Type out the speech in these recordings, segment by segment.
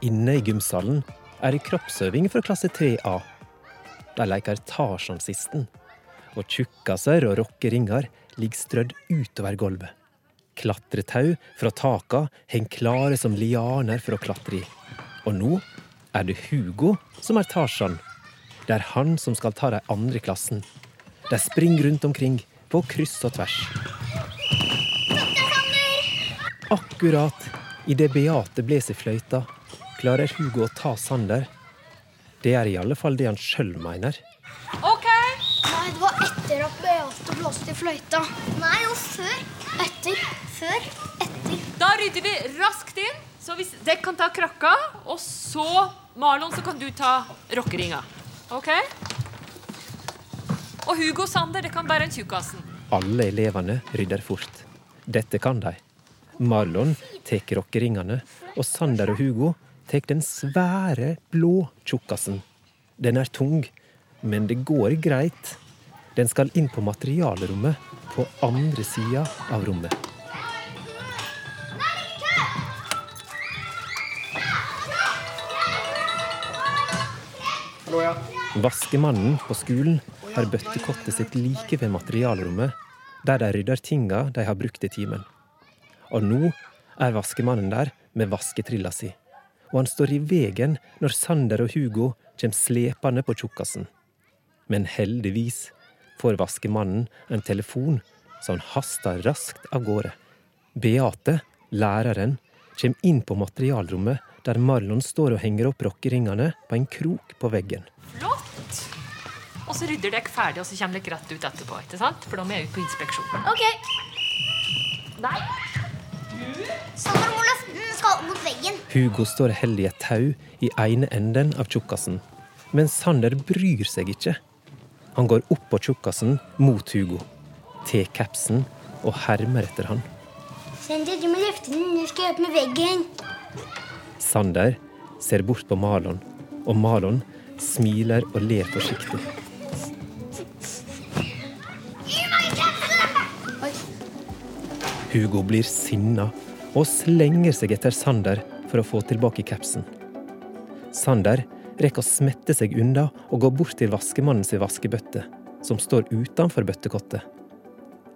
Inne i gymsalen er det kroppsøving fra klasse 3A. De leker Tarzan-sisten, og tjukkaser og rockeringer ligger strødd utover gulvet. Klatretau fra taka henger klare som lianer for å klatre i. Og nå er det Hugo som er Tarzan. Det er han som skal ta de andre i klassen. De springer rundt omkring på kryss og tvers. Akkurat idet Beate blåser fløyta, klarer Hugo å ta Sander. Det er i alle fall det han sjøl mener. OK. Nei, det var etter at Beate blåste i fløyta. Nei, jo før. Etter. Før. Etter. Da rydder vi raskt inn. Så hvis dere kan ta krakka, og så, Marlon, så kan du ta rockeringa. OK? Og Hugo og Sander, det kan bære en tjukkasen. Alle elevene rydder fort. Dette kan de. Marlon tar rockeringene, og Sander og Hugo tar den svære, blå tjukkasen. Den er tung, men det går greit. Den skal inn på materialrommet på andre sida av rommet. Vaskemannen på skolen har bøttekottet sitt like ved materialrommet, der de rydder tinga de har brukt i timen. Og nå er vaskemannen der med vasketrilla si, og han står i veien når Sander og Hugo kommer slepende på tjukkasen. Men heldigvis får vaskemannen en telefon, så han haster raskt av gårde. Beate, læreren, kommer inn på materialrommet der Marlon står og henger opp rockeringene på en krok på veggen. Flott. Og så rydder dere ferdig, og så kommer dere rett ut etterpå. ikke sant? For da må jeg ut på inspeksjon. Ok. Nei. Du? Sander. Skal mot veggen. Hugo står heldig i et tau i ene enden av tjukkasen, men Sander bryr seg ikke. Han går opp på tjukkasen mot Hugo, tar capsen og hermer etter han. Sander, du må løfte den. Jeg skal opp med veggen. Sander ser bort på Marlon, og Marlon smiler og ler forsiktig. Gi meg kapsen! Hugo blir sinna og slenger seg etter Sander for å få tilbake capsen. Sander rekker å smette seg unna og går bort til vaskemannen sin vaskebøtte, som står utenfor bøttekottet.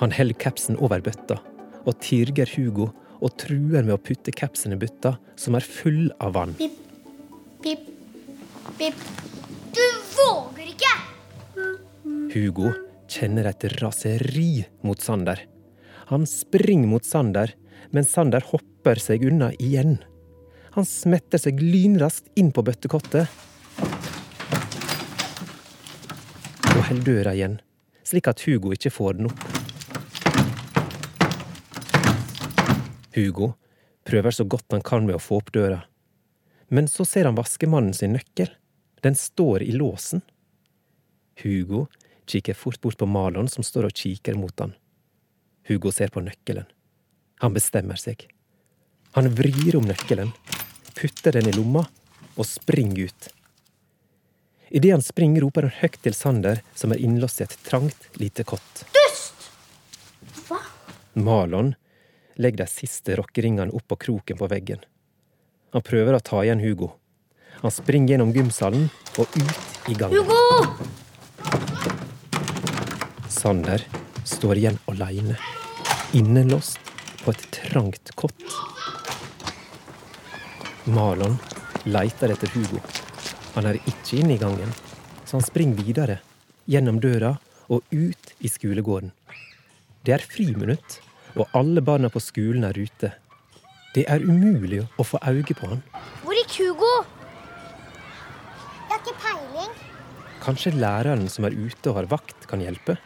Han holder capsen over bøtta og tirger Hugo og truer med å putte capsen i bøtta, som er full av vann. Pip, pip, pip. Du våger ikke! Hugo kjenner et raseri mot Sander. Han springer mot Sander, men Sander hopper seg unna igjen. Han smetter seg lynraskt inn på bøttekottet og holder døra igjen, slik at Hugo ikke får den opp. Hugo prøver så godt han kan med å få opp døra, men så ser han vaskemannen sin nøkkel. Den står i låsen. Hugo kikker fort bort på Malon, som står og kikker mot han. Hugo ser på nøkkelen. Han bestemmer seg. Han vrir om nøkkelen, putter den i lomma og springer ut. Idet han springer, roper han høyt til Sander, som er innlåst i et trangt, lite kott. Dust! Hva? Malon legger de siste rockeringene opp på kroken på veggen. Han prøver å ta igjen Hugo. Han springer gjennom gymsalen og ut i gangen. Hugo! Sander står igjen aleine, innelåst på et trangt kott. Marlon leiter etter Hugo. Han er ikke inne i gangen, så han springer videre, gjennom døra og ut i skolegården. Det er friminutt, og alle barna på skolen er ute. Det er umulig å få øye på han. Hvor gikk Hugo? Jeg har ikke peiling. Kanskje læreren som er ute og har vakt, kan hjelpe?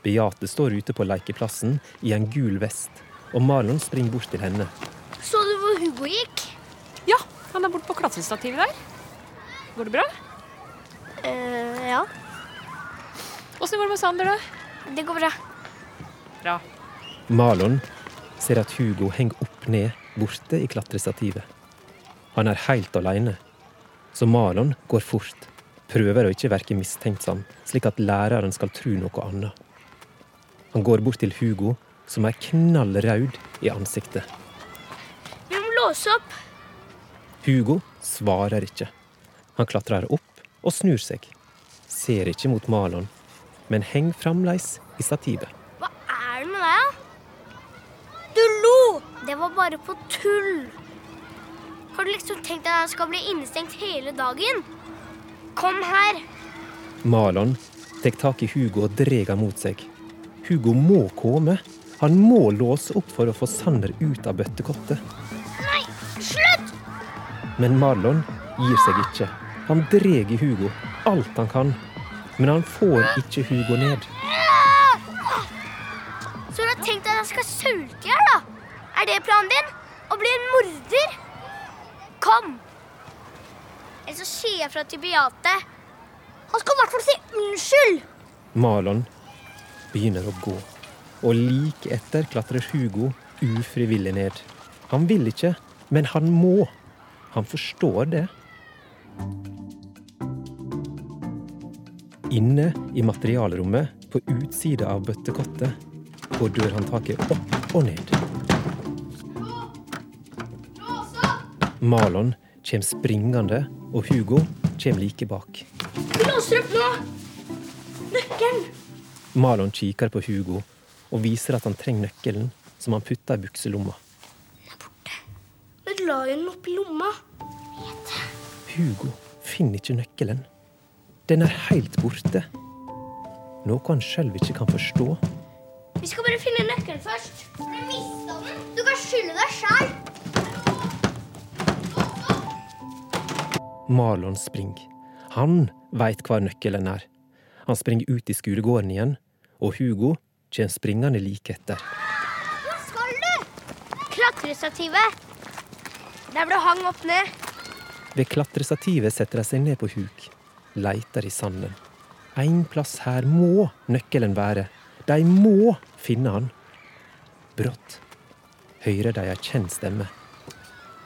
Beate står ute på lekeplassen i en gul vest, og Marlon springer bort til henne. Så du hvor Hugo gikk? Ja, han er borte på klatrestativet der. Går det bra? eh ja. Åssen går det med Sander, da? Det går bra. Bra. Marlon ser at Hugo henger opp ned borte i klatrestativet. Han er helt aleine, så Marlon går fort, prøver å ikke virke mistenksom, slik at læreren skal tro noe annet. Han går bort til Hugo, som er knallrød i ansiktet. Vi må låse opp. Hugo svarer ikke. Han klatrer opp og snur seg. Ser ikke mot Malon, men henger fremdeles i stativet. Hva er det med deg, da? Du lo! Det var bare på tull. Har du liksom tenkt at jeg skal bli innestengt hele dagen? Kom her. Malon tar tak i Hugo og drar mot seg. Hugo må komme. Han må låse opp for å få Sander ut av bøttekottet. Nei, slutt! Men Marlon gir seg ikke. Han drar i Hugo alt han kan. Men han får ikke Hugo ned. Så du har tenkt at jeg skal sulte i hjel, da? Er det planen din? Å bli en morder? Kom! Eller så sier jeg fra til Beate. Han skal i hvert fall si unnskyld! Marlon begynner å gå. Og like etter klatrer Hugo ufrivillig ned. Han vil ikke, men han må. Han forstår det. Inne i materialrommet, på utsida av bøttekottet, går dørhåndtaket opp og ned. Malon kommer springende, og Hugo kommer like bak. Vi låser opp nå! Nøkkelen! Malon kikker på Hugo og viser at han trenger nøkkelen, som han putter i bukselomma. Men la jo den oppi lomma. Hugo finner ikke nøkkelen. Den er helt borte. Noe han sjøl ikke kan forstå. Vi skal bare finne nøkkelen først. Mista den. Du kan skylde deg sjæl. Marlon springer. Han veit hvor nøkkelen er. Han springer ut i skolegården igjen, og Hugo kommer springende like etter. Hvor skal du? Klatrestativet. Der ble hang opp ned. Ved klatrestativet setter de seg ned på huk, leiter i sanden. En plass her må nøkkelen være. De må finne han. Brått hører de ei kjent stemme.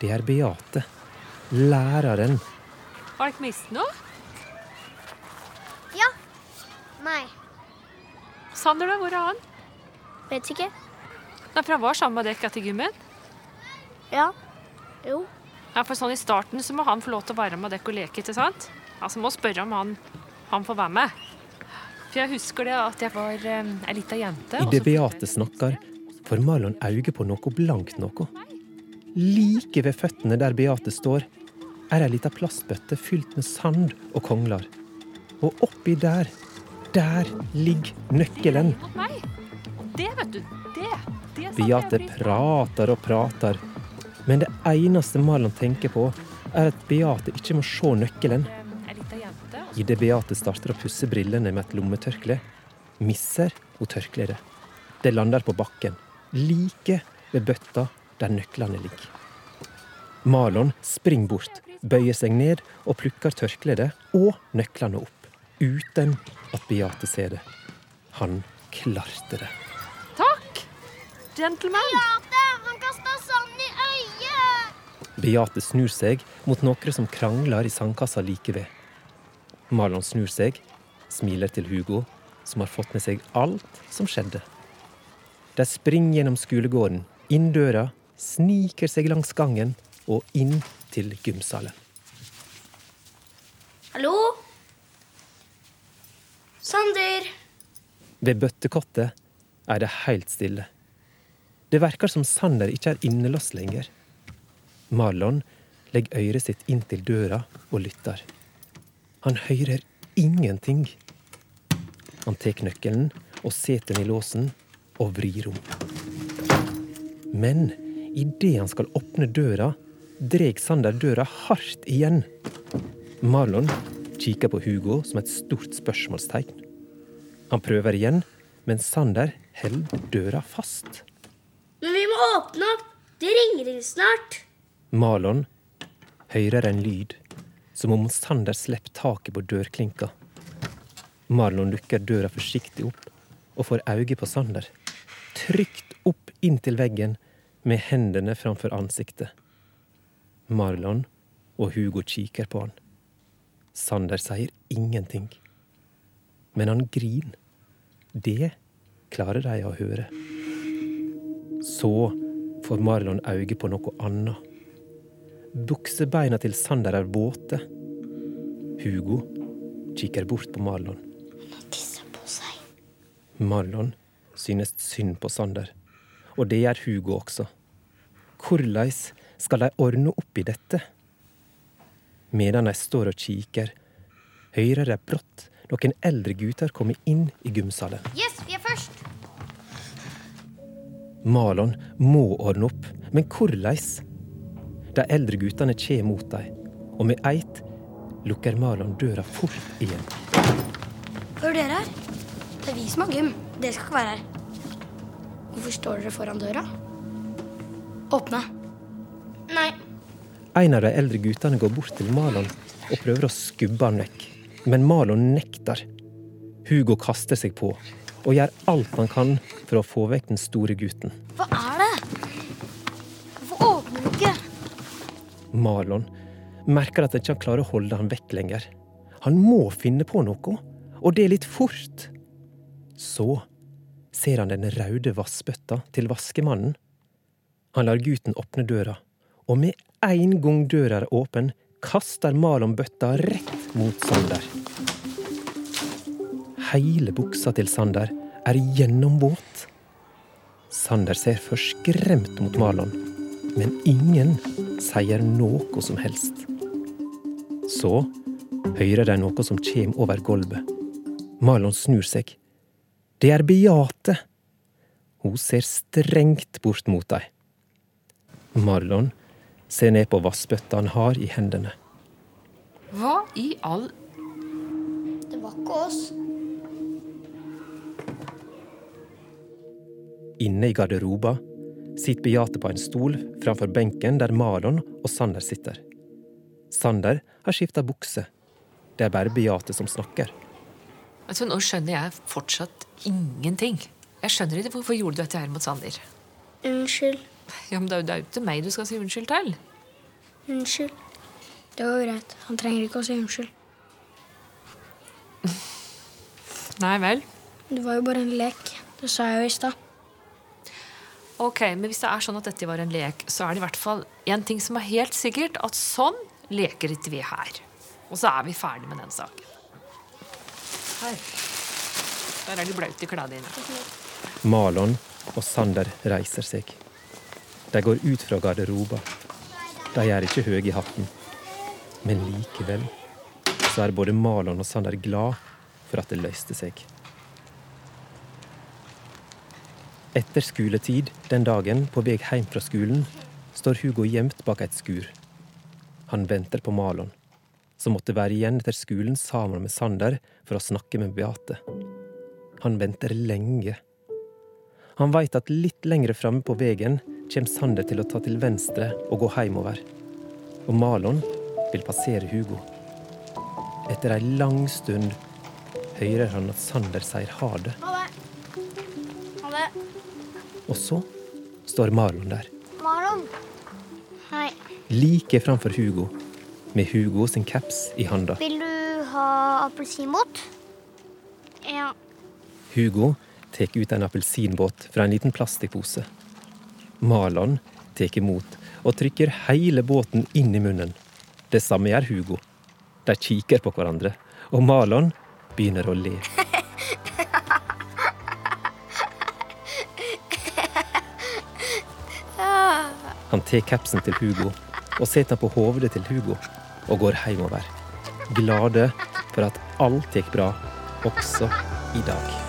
Det er Beate, læreren. Har dere mistet noe? Ja. Nei. Sander, da? Hvor er han? Vet ikke. Nei, for han var sammen med dere til gymmen. Ja. Jo. Ja, for sånn I starten så må han få lov til å være med dere og leke. ikke sant? Altså må spørre om han, han får være med. For jeg husker det at jeg var um, ei lita jente. I det Idet Beate snakker, får Marlon øye på noe blankt noe. Like ved føttene der Beate står, er ei lita plastbøtte fylt med sand og kongler. Og oppi der, der ligger nøkkelen. Det, vet du, det, det Beate prater og prater, men det eneste Marlon tenker på, er at Beate ikke må se nøkkelen. Idet Beate starter å pusse brillene med et lommetørkle, misser hun tørkleet. Det lander på bakken, like ved bøtta der nøklene ligger. Marlon springer bort, bøyer seg ned og plukker tørkleet og nøklene opp, uten at Beate ser det. Han klarte det. Takk! Gentleman. Beate, han kasta sand i øyet! Beate snur seg mot noen som krangler i sandkassa like ved. Marlon snur seg, smiler til Hugo, som har fått med seg alt som skjedde. De springer gjennom skolegården, inn døra, sniker seg langs gangen og inn til gymsalen. Hallo? Sander. Ved bøttekottet er det helt stille. Det verker som Sander ikke er innelåst lenger. Marlon legger øret sitt inntil døra og lytter. Han hører ingenting. Han tar nøkkelen og setter den i låsen og vrir om. Men idet han skal åpne døra, drar Sander døra hardt igjen. Marlon kikker på Hugo som et stort spørsmålstegn. Han prøver igjen, men Sander holder døra fast. Men vi må åpne opp. Det ringer snart. Marlon hører en lyd, som om Sander slipper taket på dørklinka. Marlon lukker døra forsiktig opp og får øye på Sander. Trygt opp inntil veggen med hendene framfor ansiktet. Marlon og Hugo kikker på han. Sander sier ingenting. Men han griner. Det klarer de å høre. Så får Marlon øye på noe annet. Buksebeina til Sander er våte. Hugo kikker bort på Marlon. Tisse på seg. Marlon synes synd på Sander, og det gjør Hugo også. Hvordan skal de ordne opp i dette? Medan de står og kikker, hører de brått noen eldre gutter komme inn i gymsalen. Yes, vi er først. Malon må ordne opp, men hvordan? De eldre guttene kommer mot dem, og med eit lukker Malon døra fort igjen. Hva gjør dere her? Det er vi som har gym. Dere skal ikke være her. Hvorfor står dere foran døra? Åpne. En av de eldre guttene går bort til Malon og prøver å skubbe han vekk. Men Malon nekter. Hugo kaster seg på og gjør alt han kan for å få vekk den store gutten. Hva er det? Hvorfor åpner du ikke? Malon merker at han ikke klarer å holde han vekk lenger. Han må finne på noe, og det er litt fort. Så ser han den røde vassbøtta til vaskemannen. Han lar gutten åpne døra, og med en gang døra er åpen, kaster Marlon bøtta rett mot Sander. Hele buksa til Sander er gjennomvåt. Sander ser forskremt mot Marlon, men ingen sier noe som helst. Så hører de noe som kommer over gulvet. Marlon snur seg. Det er Beate. Hun ser strengt bort mot dem. Marlon ser ned på vassbøtta han har i hendene. Hva i all Det var ikke oss. Inne i garderoba sitter Beate på en stol framfor benken der Marlon og Sander sitter. Sander har skifta bukse. Det er bare Beate som snakker. Altså, Nå skjønner jeg fortsatt ingenting. Jeg skjønner ikke Hvorfor gjorde du dette her mot Sander? Unnskyld. Ja, men Det er jo- ikke meg du skal si unnskyld til. Unnskyld. Det var greit. Han trenger ikke å si unnskyld. Nei vel. Det var jo bare en lek. Det sa jeg jo i stad. Ok, men Hvis det er sånn at dette var en lek, så er det i hvert fall én ting som er helt sikkert. At sånn leker ikke vi her. Og så er vi ferdig med den saken. Her. Der er du blaute i klærne dine. Malon og Sander reiser seg. De går ut fra garderoba. De er ikke høye i hatten. Men likevel så er både Malon og Sander glad for at det løste seg. Etter skoletid den dagen, på vei hjem fra skolen, står Hugo gjemt bak et skur. Han venter på Malon, som måtte være igjen etter skolen sammen med Sander for å snakke med Beate. Han venter lenge. Han veit at litt lengre framme på veien kommer Sander til å ta til venstre og gå hjemover. Og Malon vil passere Hugo. Etter ei lang stund hører han at Sander sier ha det. Ha det. Ha det. Og så står Marlon der, Marlon. Hei. like framfor Hugo, med Hugo sin caps i handa. Vil du ha appelsinbåt? Ja. Hugo tar ut en appelsinbåt fra en liten plastikkpose. Marlon tar imot og trykker hele båten inn i munnen. Det samme gjør Hugo. De kikker på hverandre, og Malan begynner å le. Han tar kapsen til Hugo og setter den på hodet til Hugo og går hjemover. Glade for at alt gikk bra, også i dag.